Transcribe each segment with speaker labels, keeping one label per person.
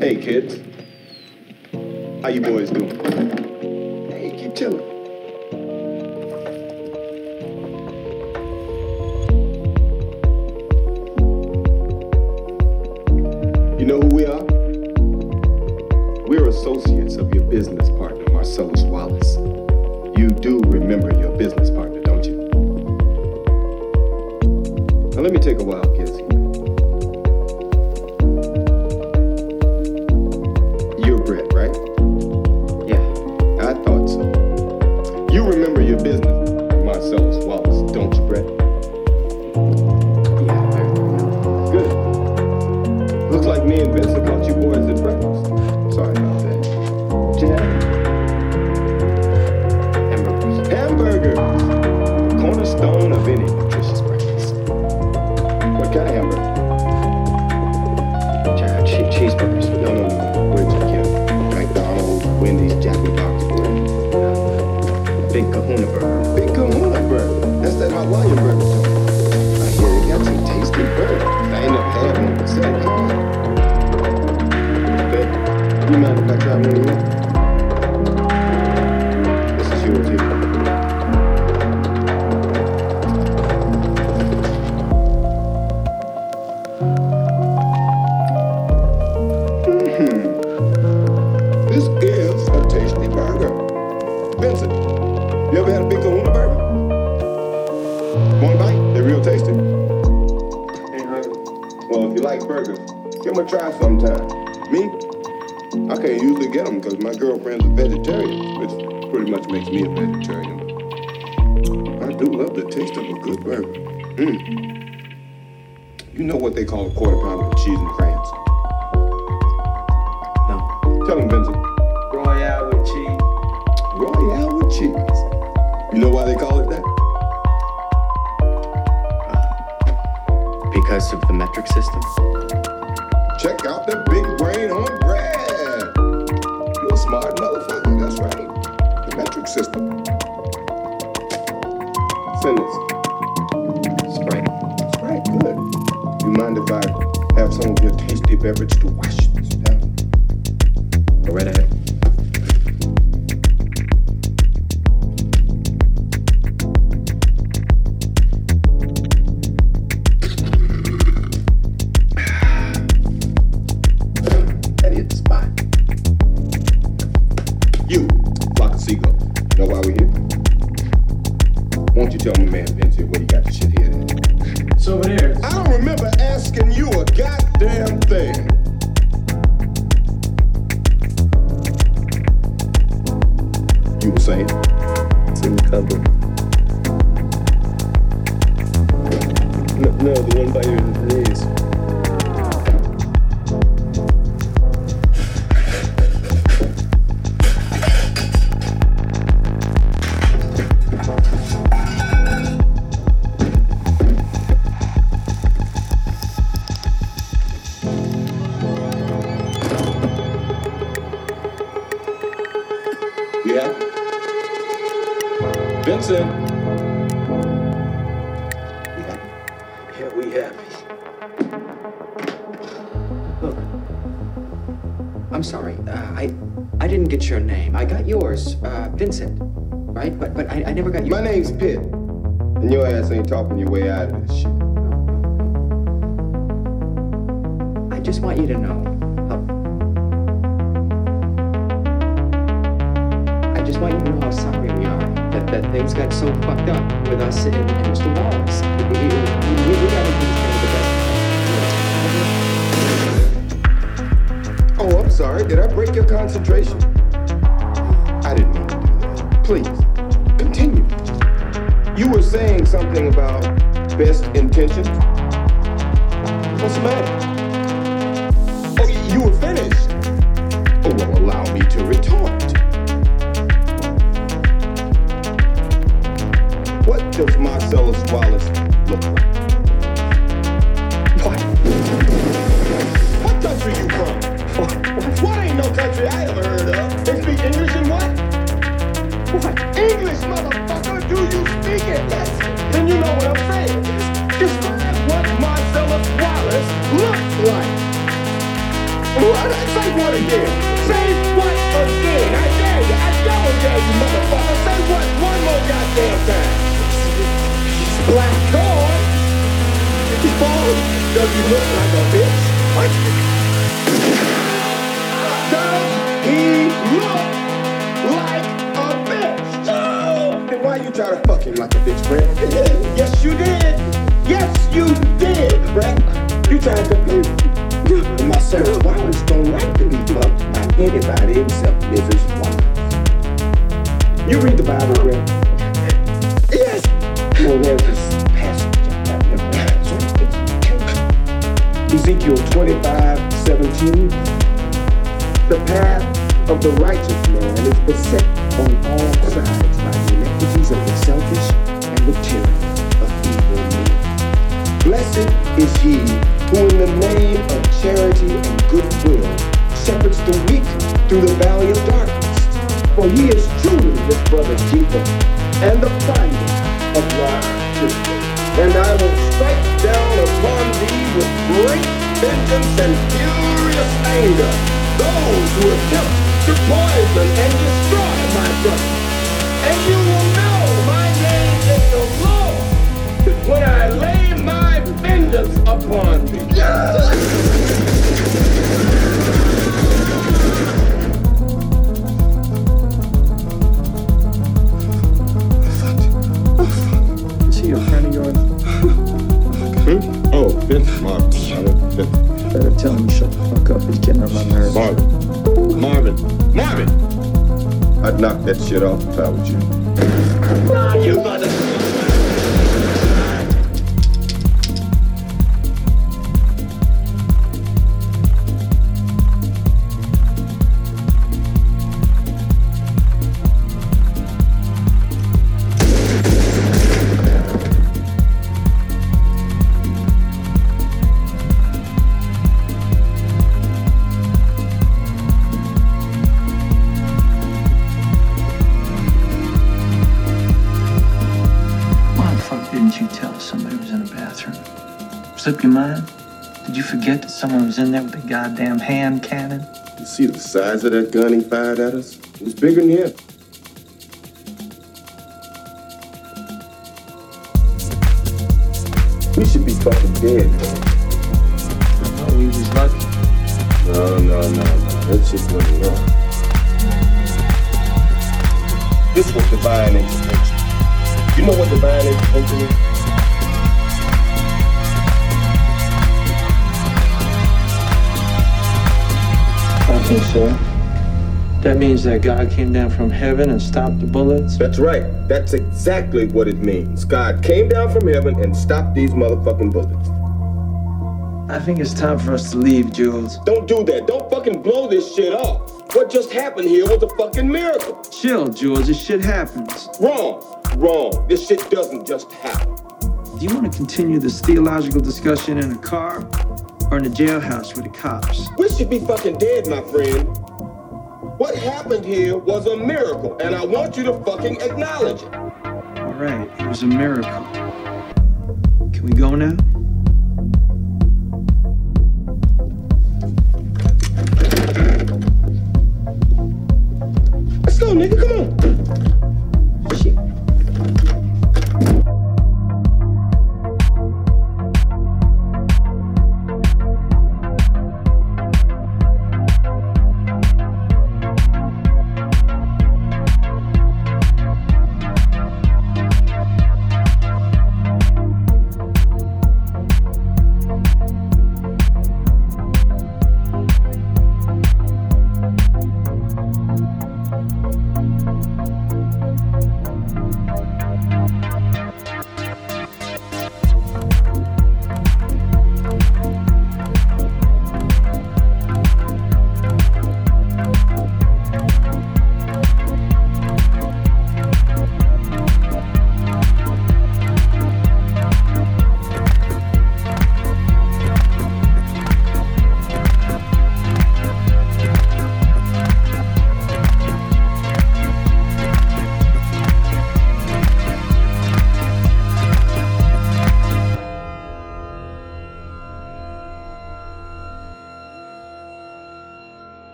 Speaker 1: Hey, kids. How you boys doing? they call a court. Goddamn
Speaker 2: hand cannon?
Speaker 1: You see the size of that gun he fired at us? It was bigger than him. We should be fucking dead, man.
Speaker 2: Oh, we was lucky.
Speaker 1: No, no, no, no. That shit wasn't wrong. This was divine intervention. You know what divine intervention is?
Speaker 2: Think so. That means that God came down from heaven and stopped the bullets?
Speaker 1: That's right. That's exactly what it means. God came down from heaven and stopped these motherfucking bullets.
Speaker 2: I think it's time for us to leave, Jules.
Speaker 1: Don't do that. Don't fucking blow this shit off. What just happened here was a fucking miracle.
Speaker 2: Chill, Jules. This shit happens.
Speaker 1: Wrong. Wrong. This shit doesn't just happen.
Speaker 2: Do you want to continue this theological discussion in a car or in a jailhouse with the cops?
Speaker 1: We should be fucking dead, my friend. What happened here was a miracle, and I want you to fucking acknowledge it.
Speaker 2: All right, it was a miracle. Can we go now?
Speaker 1: Let's go, nigga. Come on.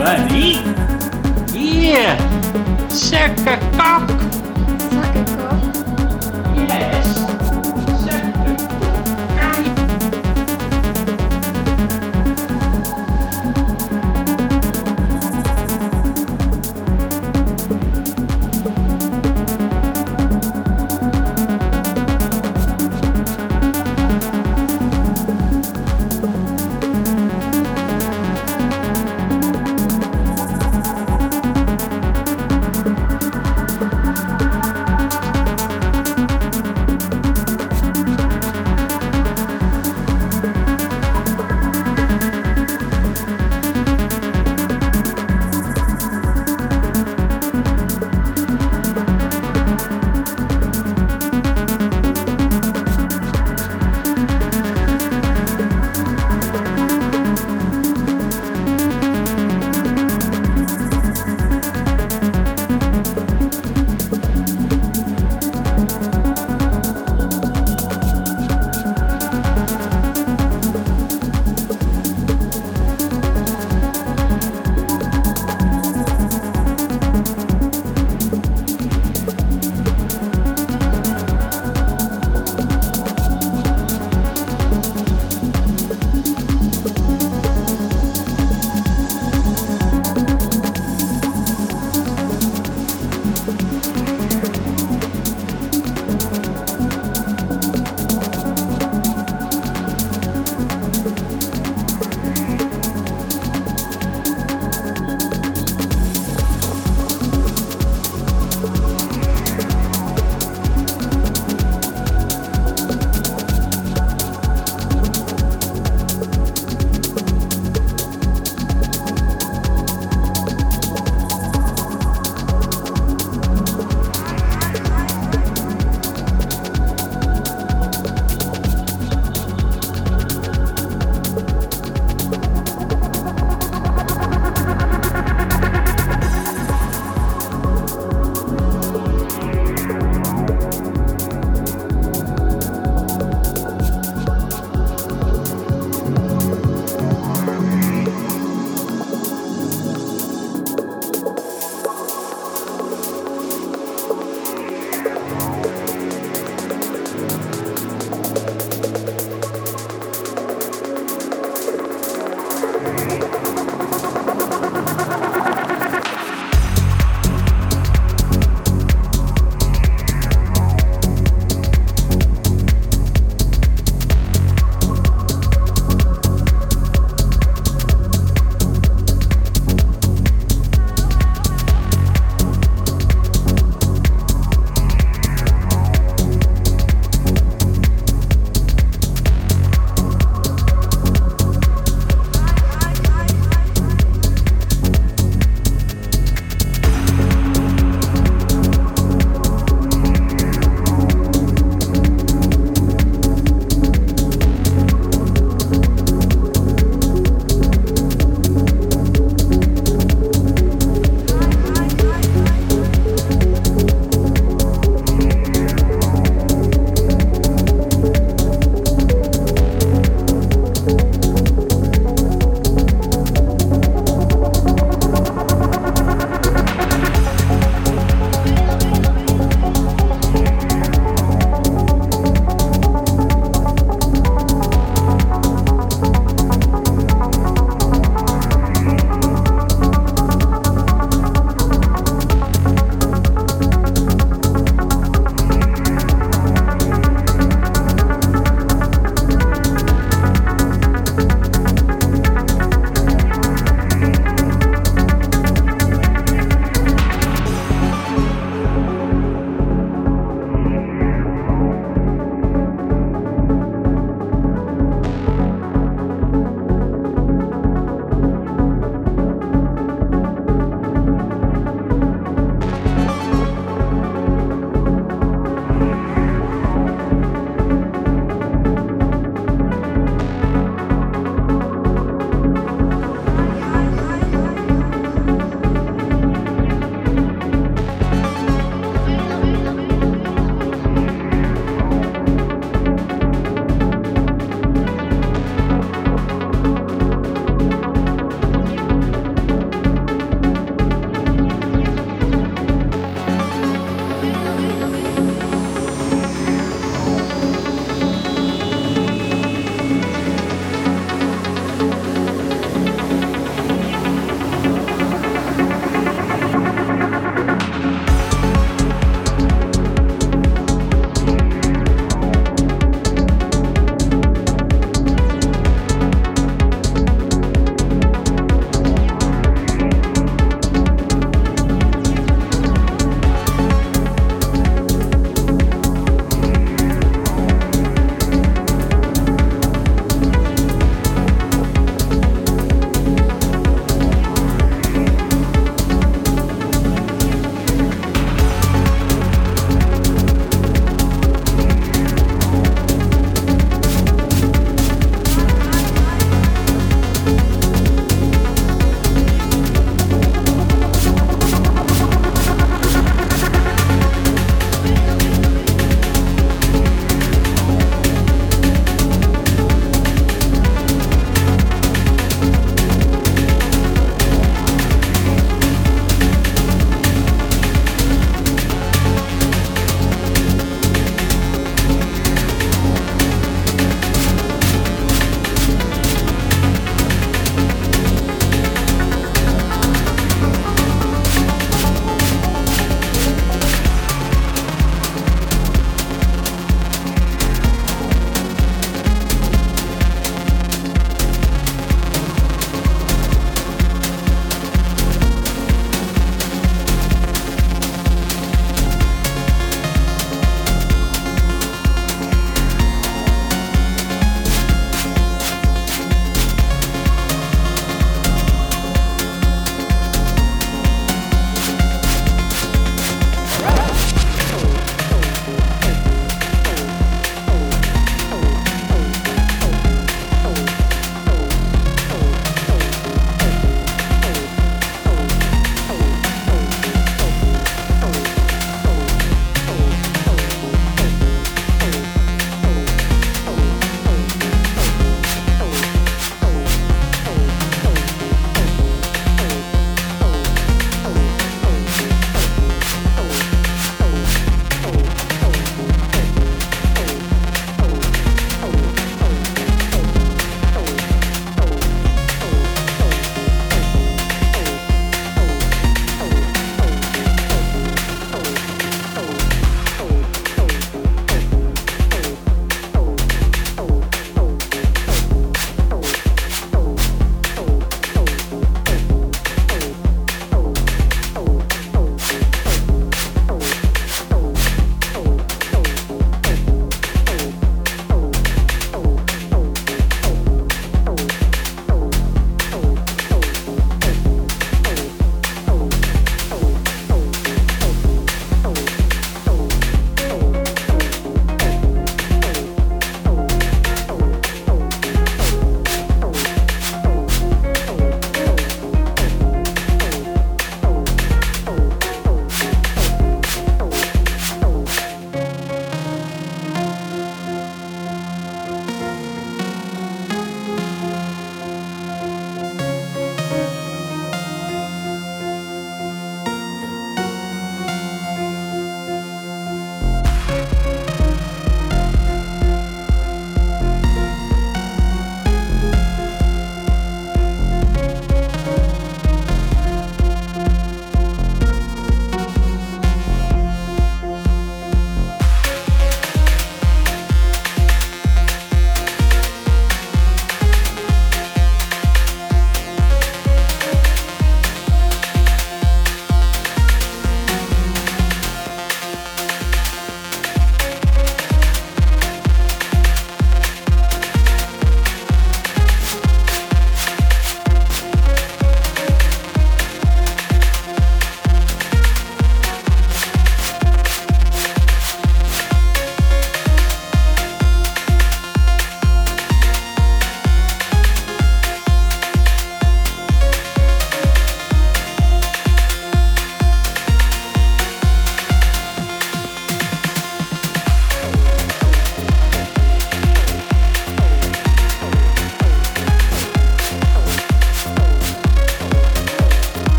Speaker 3: Money?
Speaker 4: Here, suck a cock.
Speaker 3: Suck a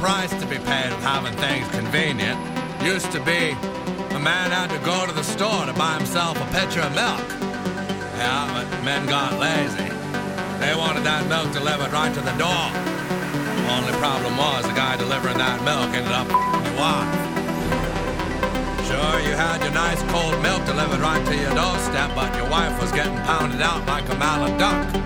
Speaker 5: price to be paid with having things convenient. Used to be a man had to go to the store to buy himself a pitcher of milk. Yeah, but men got lazy. They wanted that milk delivered right to the door. Only problem was the guy delivering that milk ended up your wife. Sure, you had your nice cold milk delivered right to your doorstep, but your wife was getting pounded out like a mallet duck.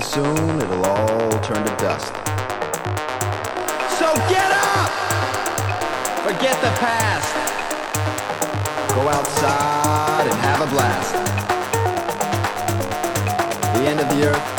Speaker 6: soon it'll all turn to dust. So get up! Forget the past. Go outside and have a blast. The end of the earth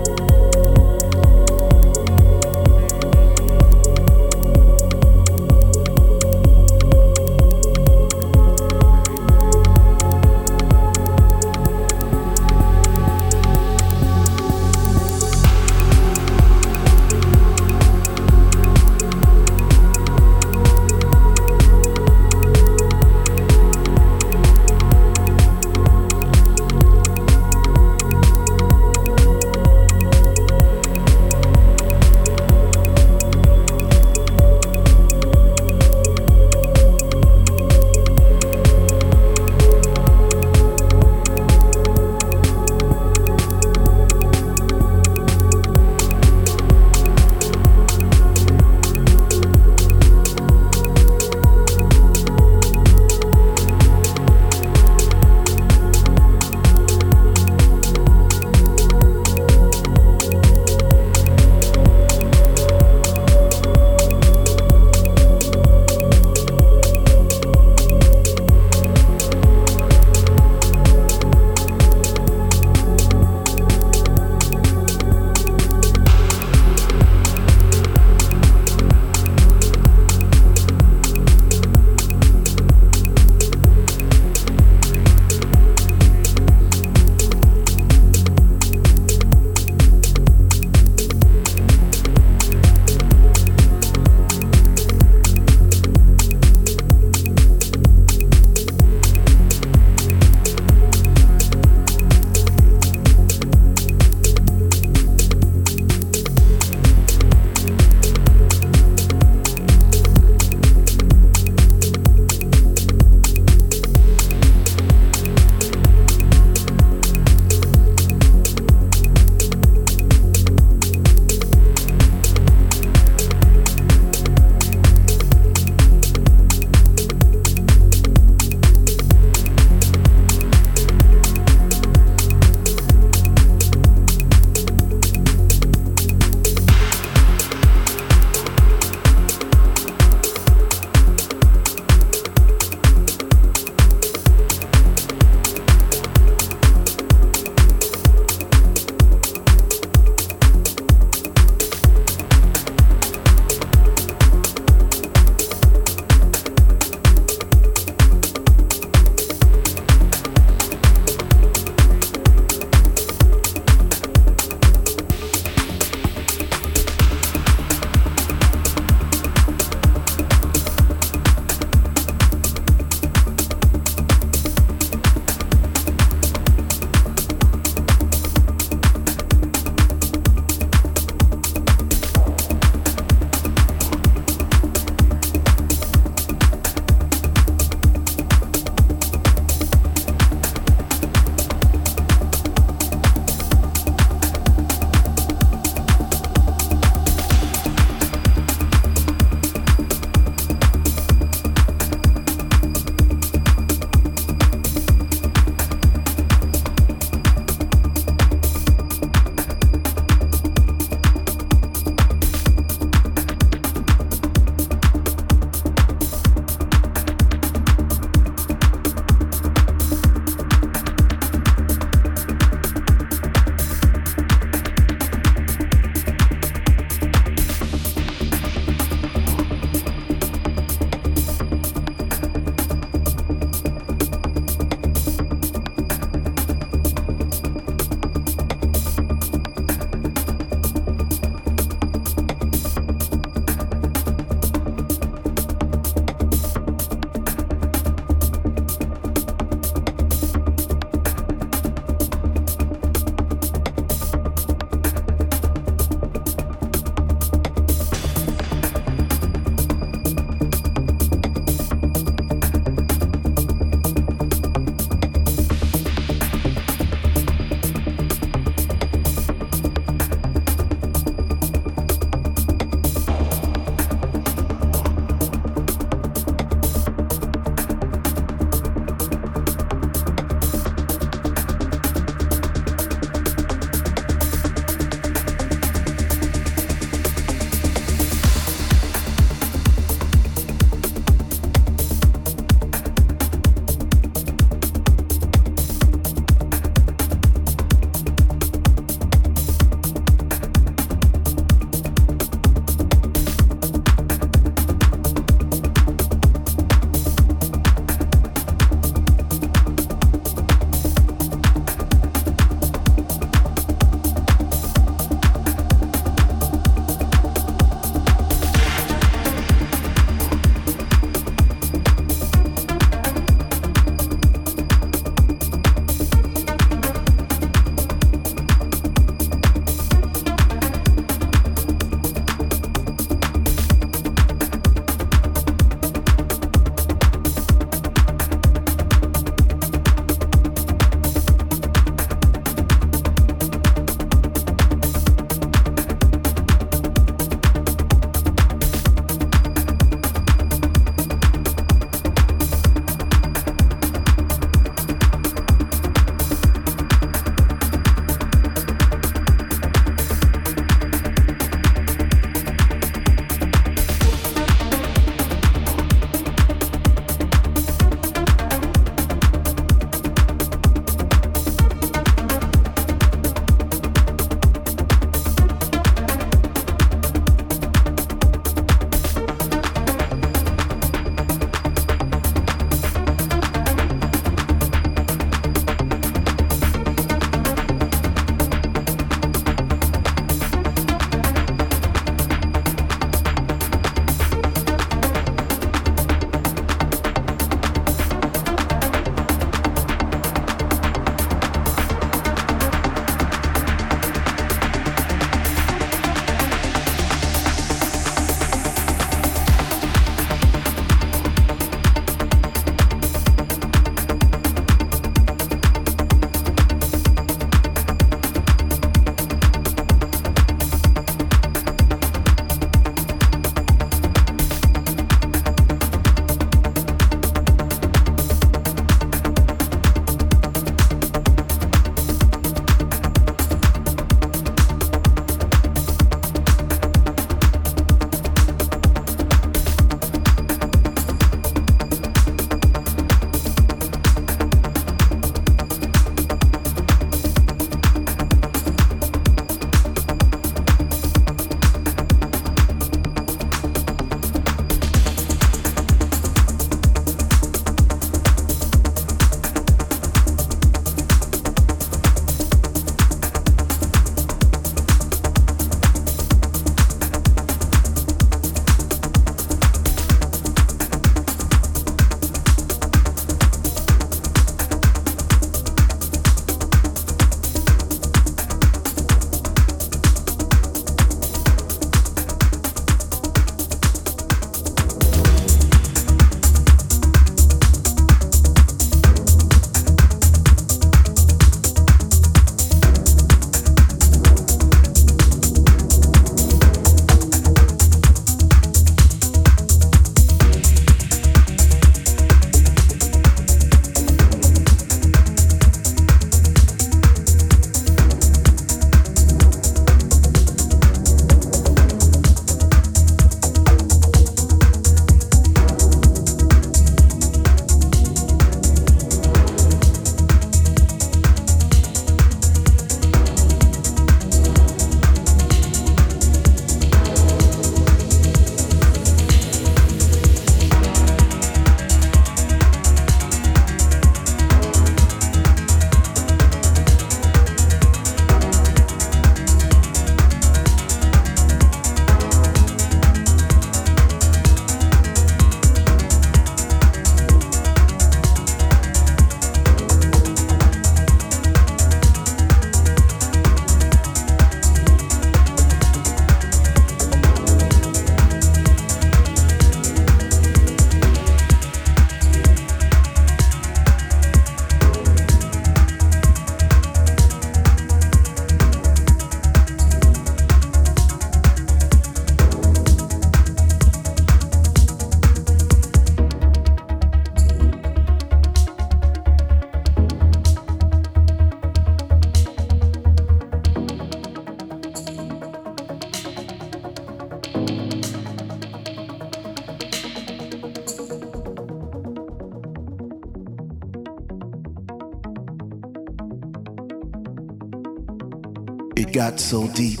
Speaker 7: got so deep,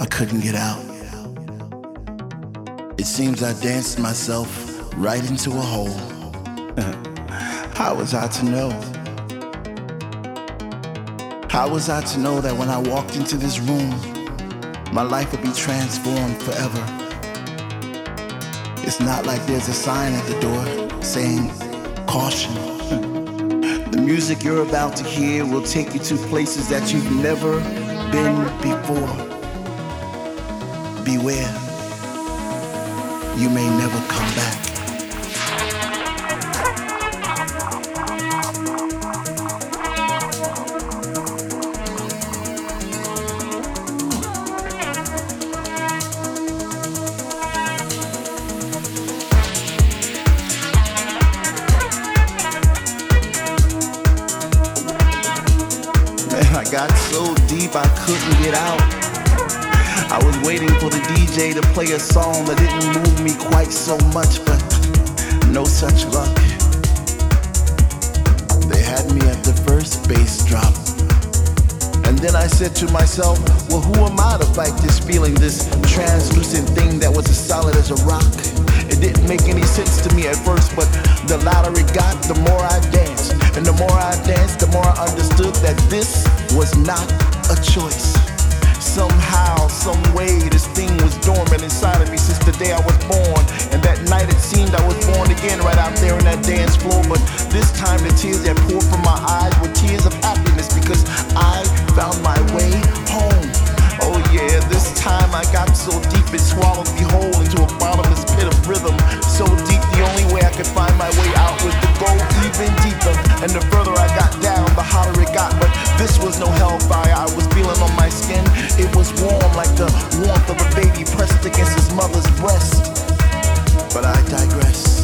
Speaker 7: I couldn't get out. It seems I danced myself right into a hole. How was I to know? How was I to know that when I walked into this room, my life would be transformed forever? It's not like there's a sign at the door saying, caution. Music you're about to hear will take you to places that you've never been before. Beware, you may never come back. To play a song that didn't move me quite so much, but no such luck. They had me at the first bass drop. And then I said to myself, well, who am I to fight this feeling, this translucent thing that was as solid as a rock? It didn't make any sense to me at first, but the louder it got, the more I danced. And the more I danced, the more I understood that this was not a choice. Some way, this thing was dormant inside of me since the day I was born. And that night it seemed I was born again right out there on that dance floor. But this time the tears that poured from my eyes were tears of happiness because I found my way home. Oh yeah, this time I got so deep it swallowed me whole into a bottomless pit of rhythm. So deep, the only way I could find my way out was to go even deeper. And the further I got down, the hotter it got. But this was no hellfire. I was feeling on my skin. It was warm like the warmth of a baby pressed against his mother's breast. But I digress.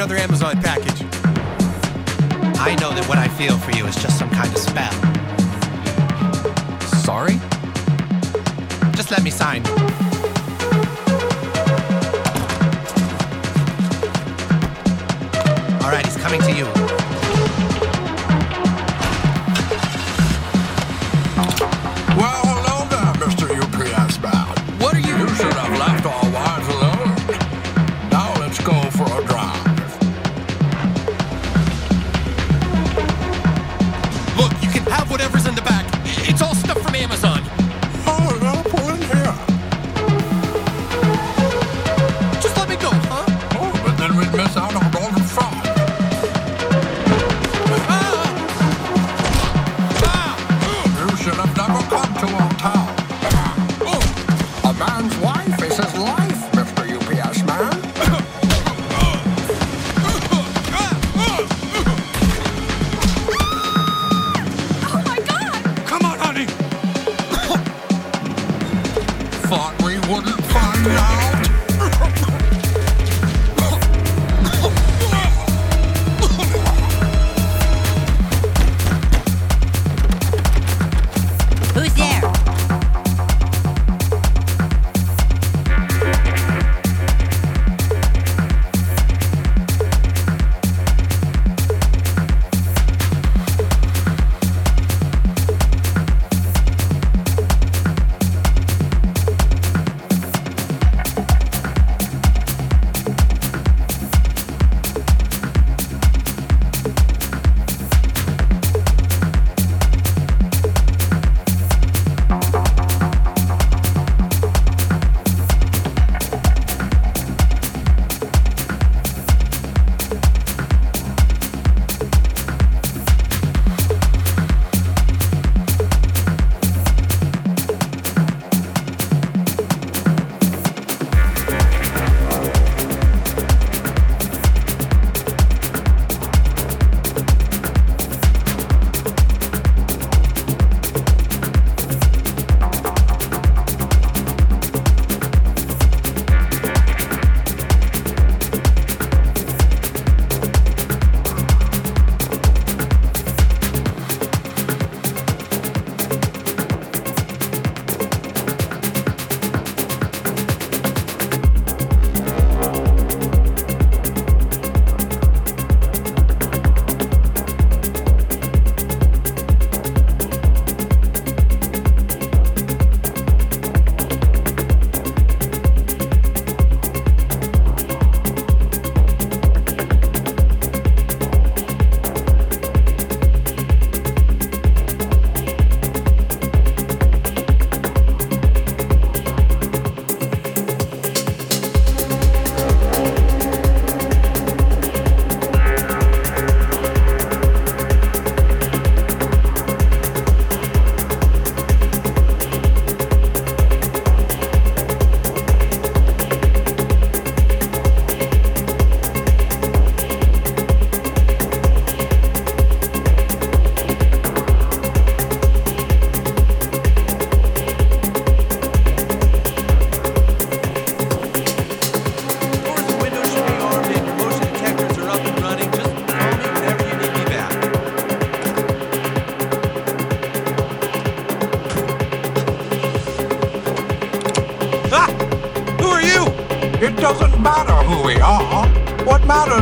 Speaker 8: another Amazon package. I know that what I feel for you is just some kind of spell.
Speaker 9: Sorry?
Speaker 8: Just let me sign.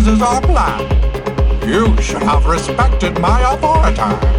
Speaker 9: is our plan. You should have respected my authority.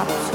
Speaker 10: 밥.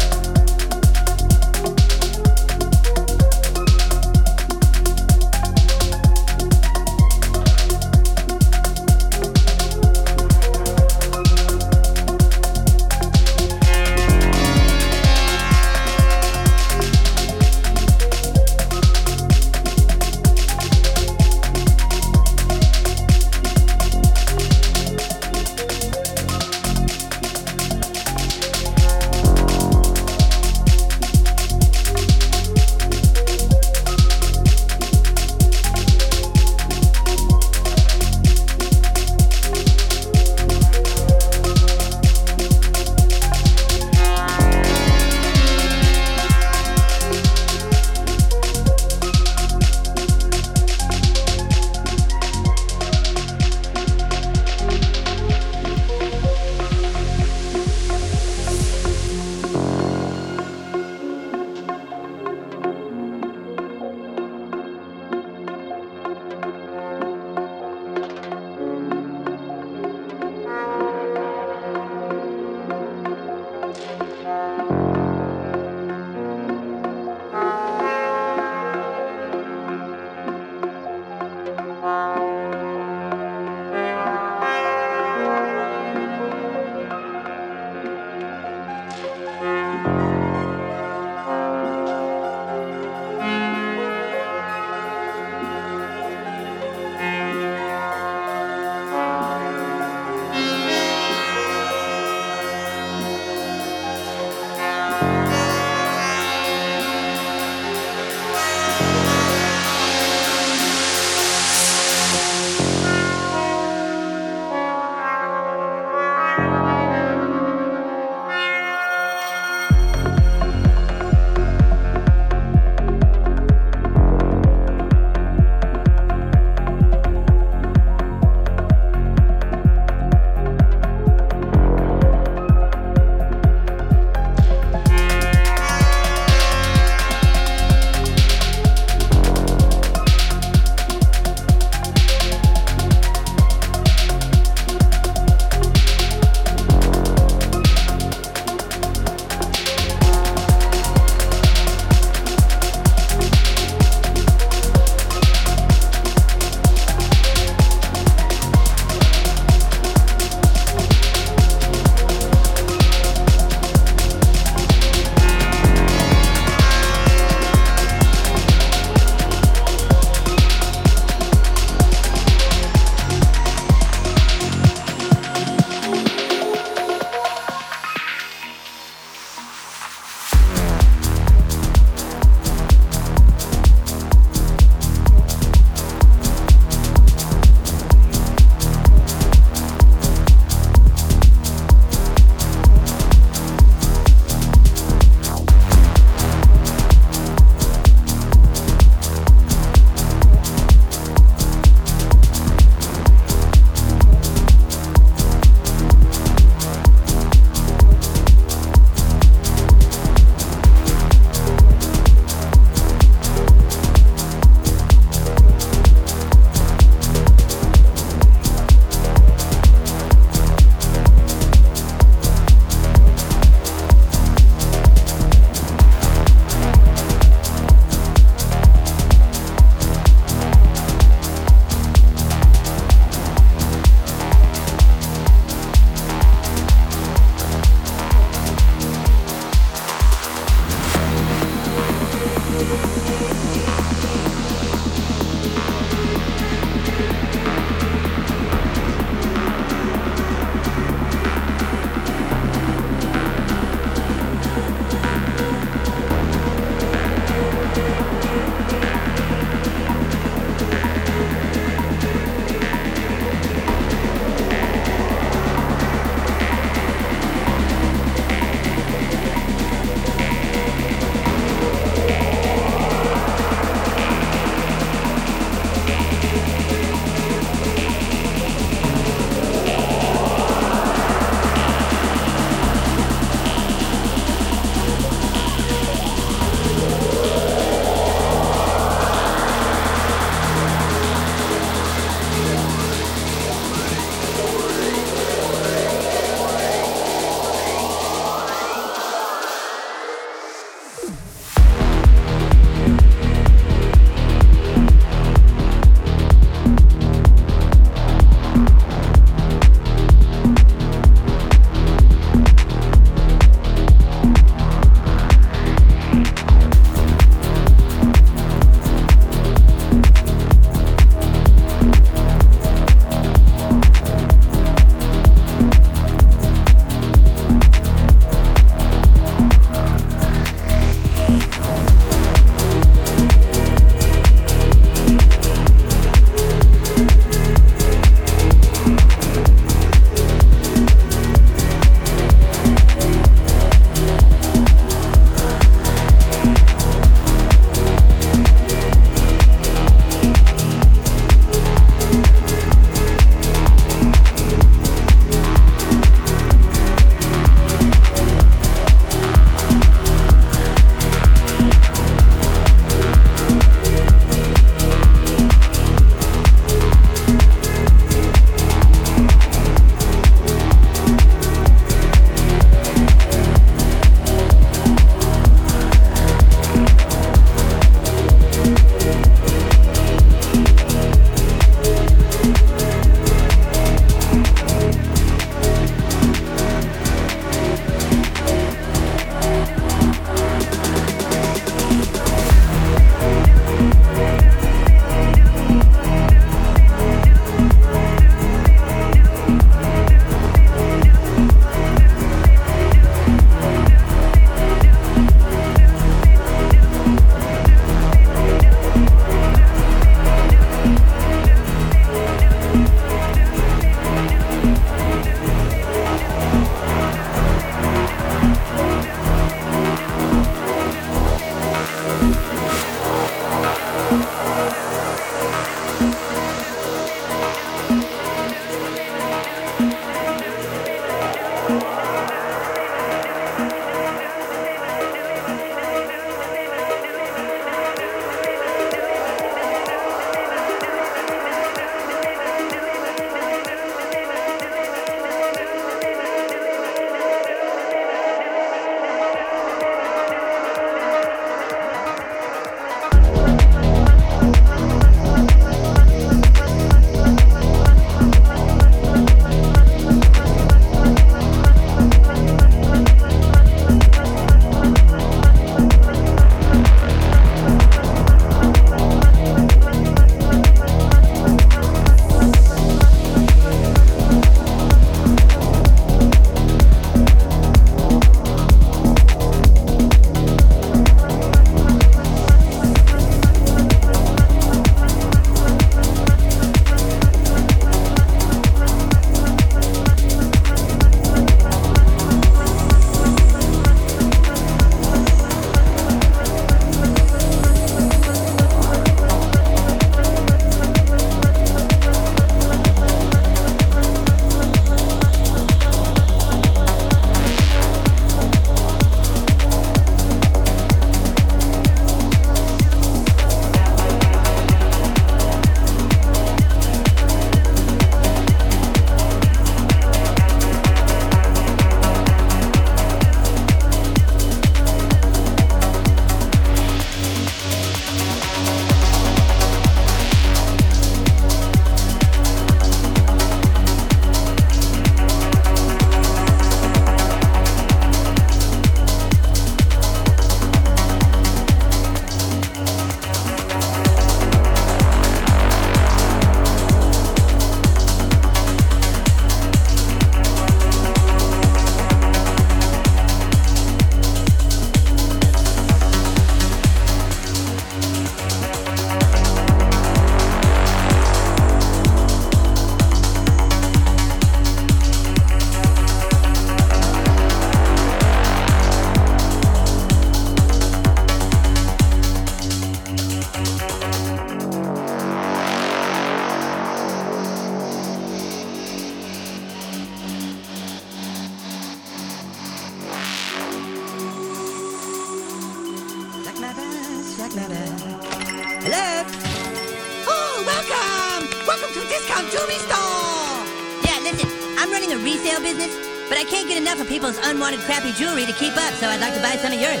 Speaker 10: Jewelry to keep up, so I'd like to buy some of yours.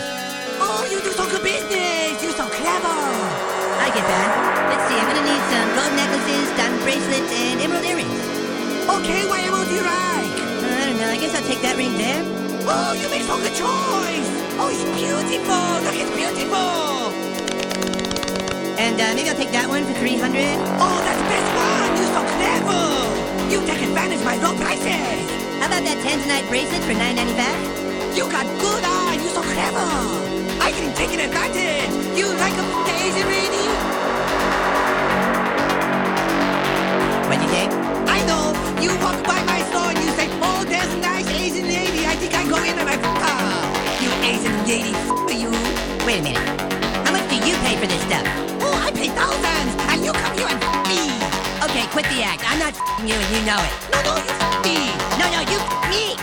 Speaker 10: Oh, you do so good business! You're so clever! I get that. Let's see, I'm gonna need some gold necklaces, diamond bracelets, and emerald earrings. Okay, what emerald do you like? I don't know, I guess I'll take that ring there. Oh, you make so good choice! Oh, it's beautiful! Look, it's beautiful! And uh, maybe I'll take that one for 300 Oh, that's the best one! You're so clever! You take advantage of my low prices! How about that Tanzanite bracelet for 9.95? You got good eye! You're so clever! I can take an advantage! You like a Asian lady? What you think? I know! You walk by my store and you say, Oh, there's a nice Asian lady! I think I go in and I f her! You Asian lady, f you! Wait a minute. How much do you pay for this stuff? Oh, I pay thousands, and you come here and f me. Okay, quit the act. I'm not f you, and you know it. No, no, you f me. No, no, you f me.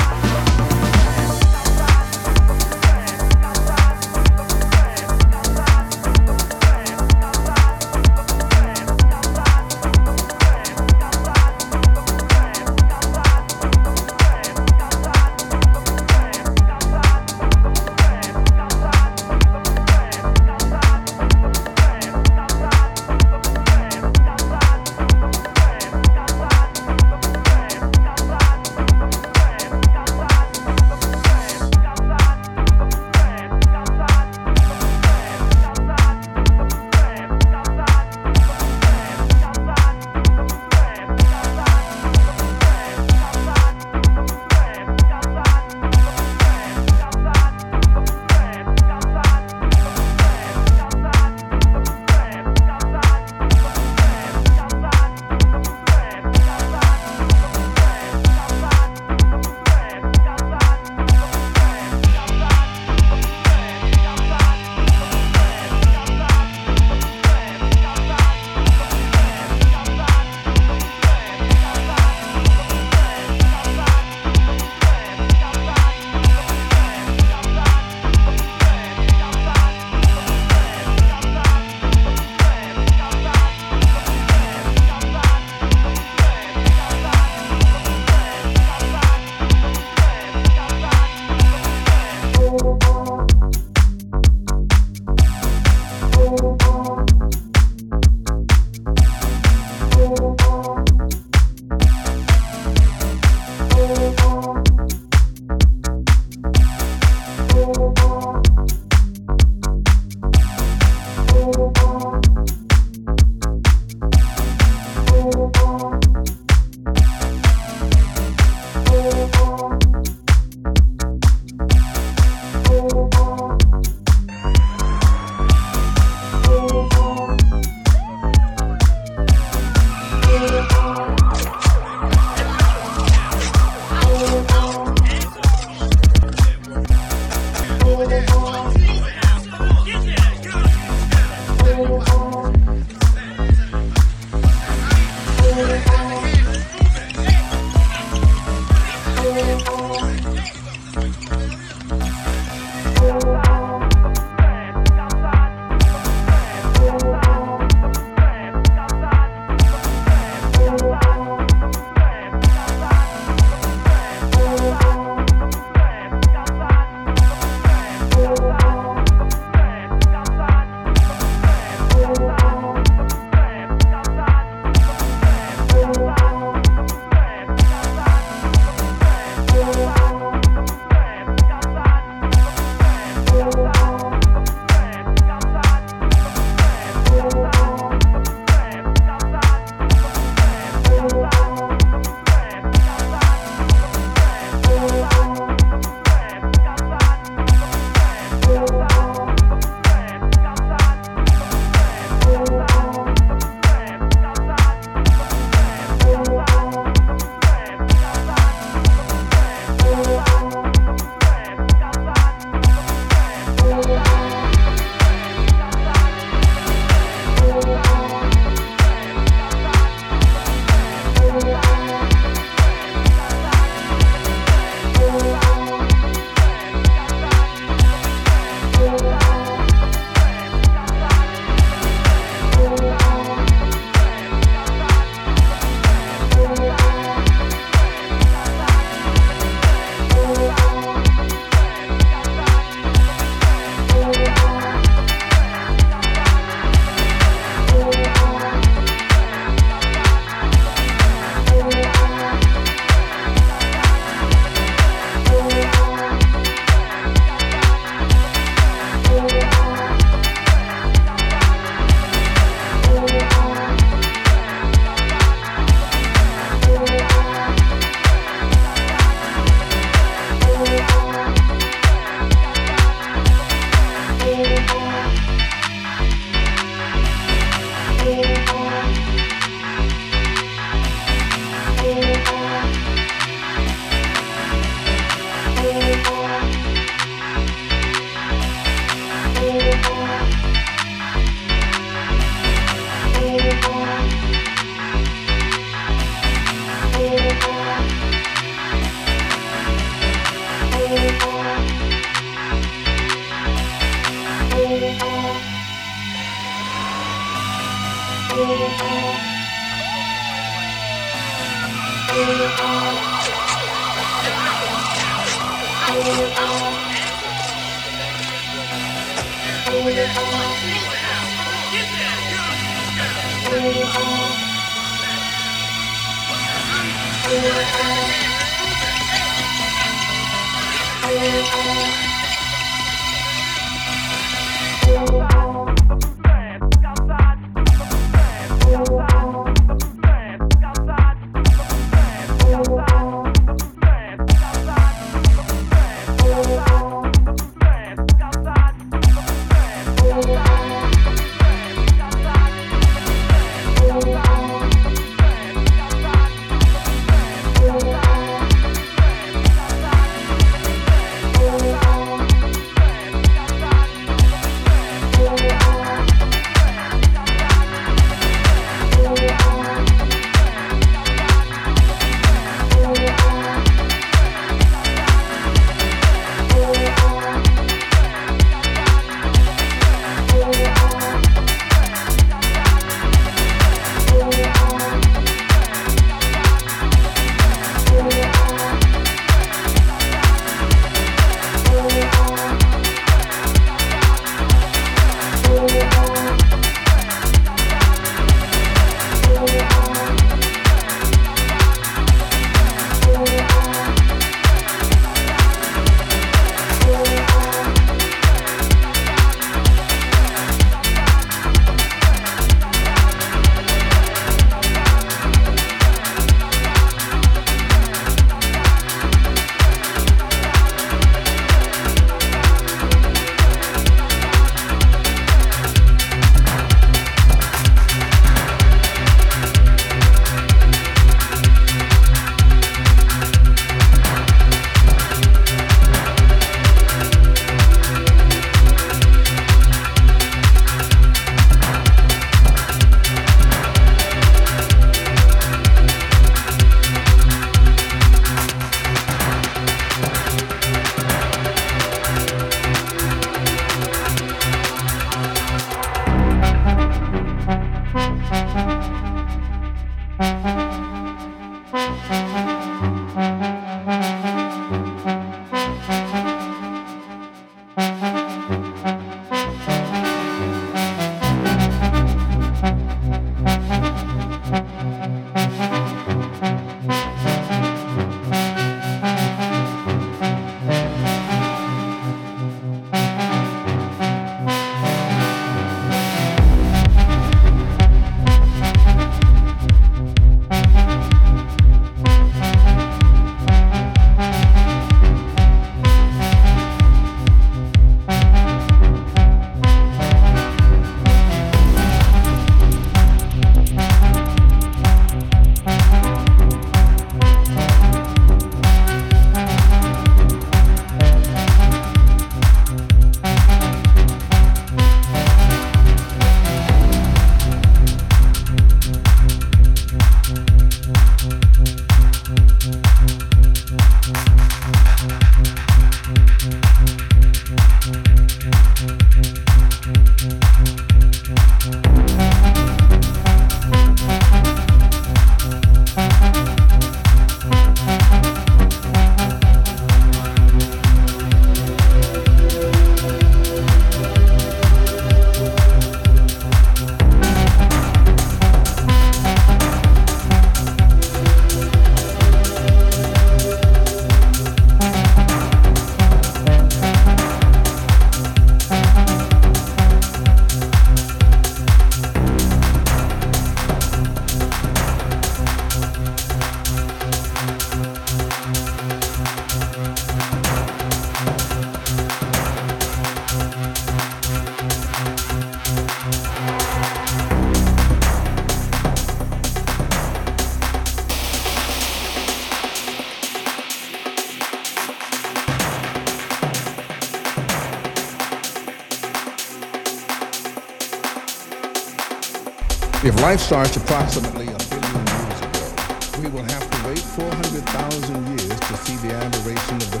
Speaker 11: Life
Speaker 12: starts approximately a billion years ago, we will have to wait 400,000 years to see the aberration of the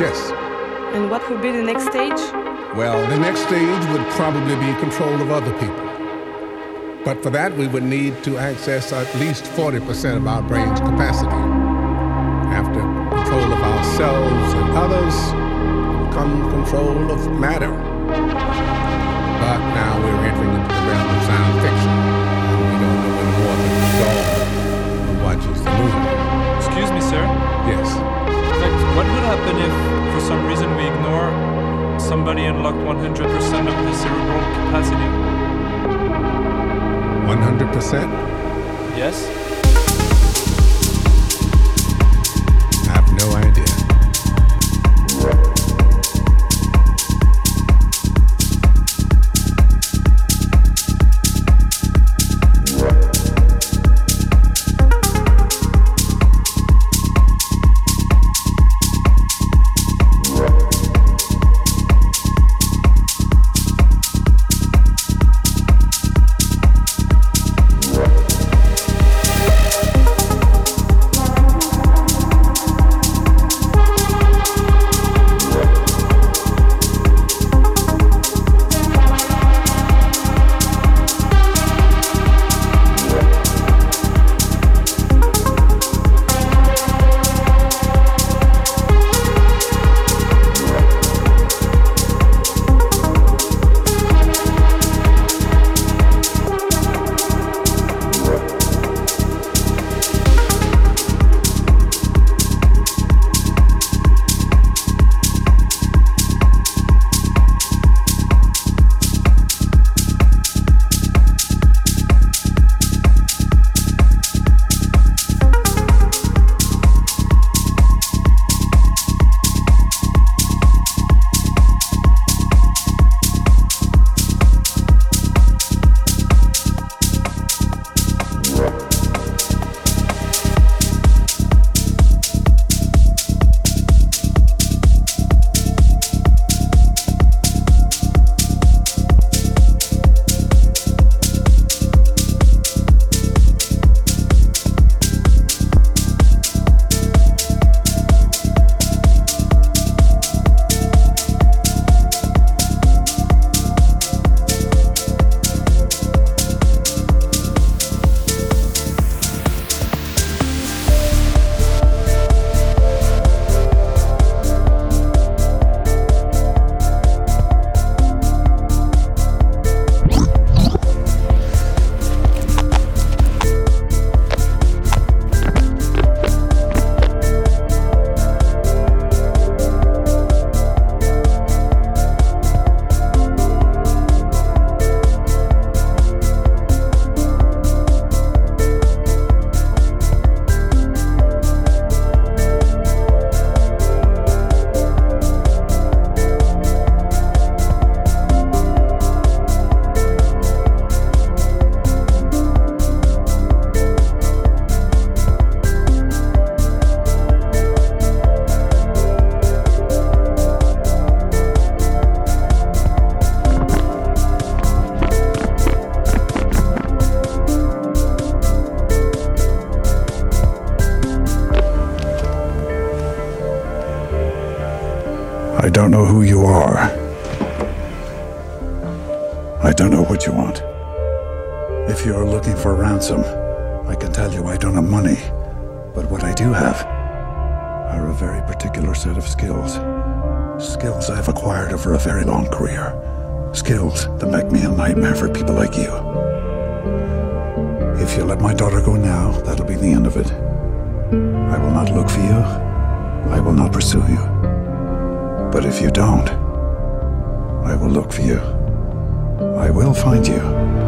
Speaker 12: Yes. And what
Speaker 13: would be the next stage?
Speaker 12: Well, the next stage would probably be control of other people. But for that, we would need to access at least 40% of our brain's capacity. After control of ourselves and others, come control of matter. But now we're entering into the realm of science fiction, and we don't know any more than the dog who watches the movie.
Speaker 14: Excuse me, sir?
Speaker 12: Yes.
Speaker 14: What would happen if, for some reason, we ignore somebody unlocked 100% of the cerebral capacity?
Speaker 12: 100%?
Speaker 14: Yes.
Speaker 15: Don't know who you are. I don't know what you want. If you're looking for ransom, I can tell you I don't have money. But what I do have are a very particular set of skills. Skills I've acquired over a very long career. Skills that make me a nightmare for people like you. If you let my daughter go now, that'll be the end of it. I will not look for you. I will not pursue you. But if you don't, I will look for you. I will find you.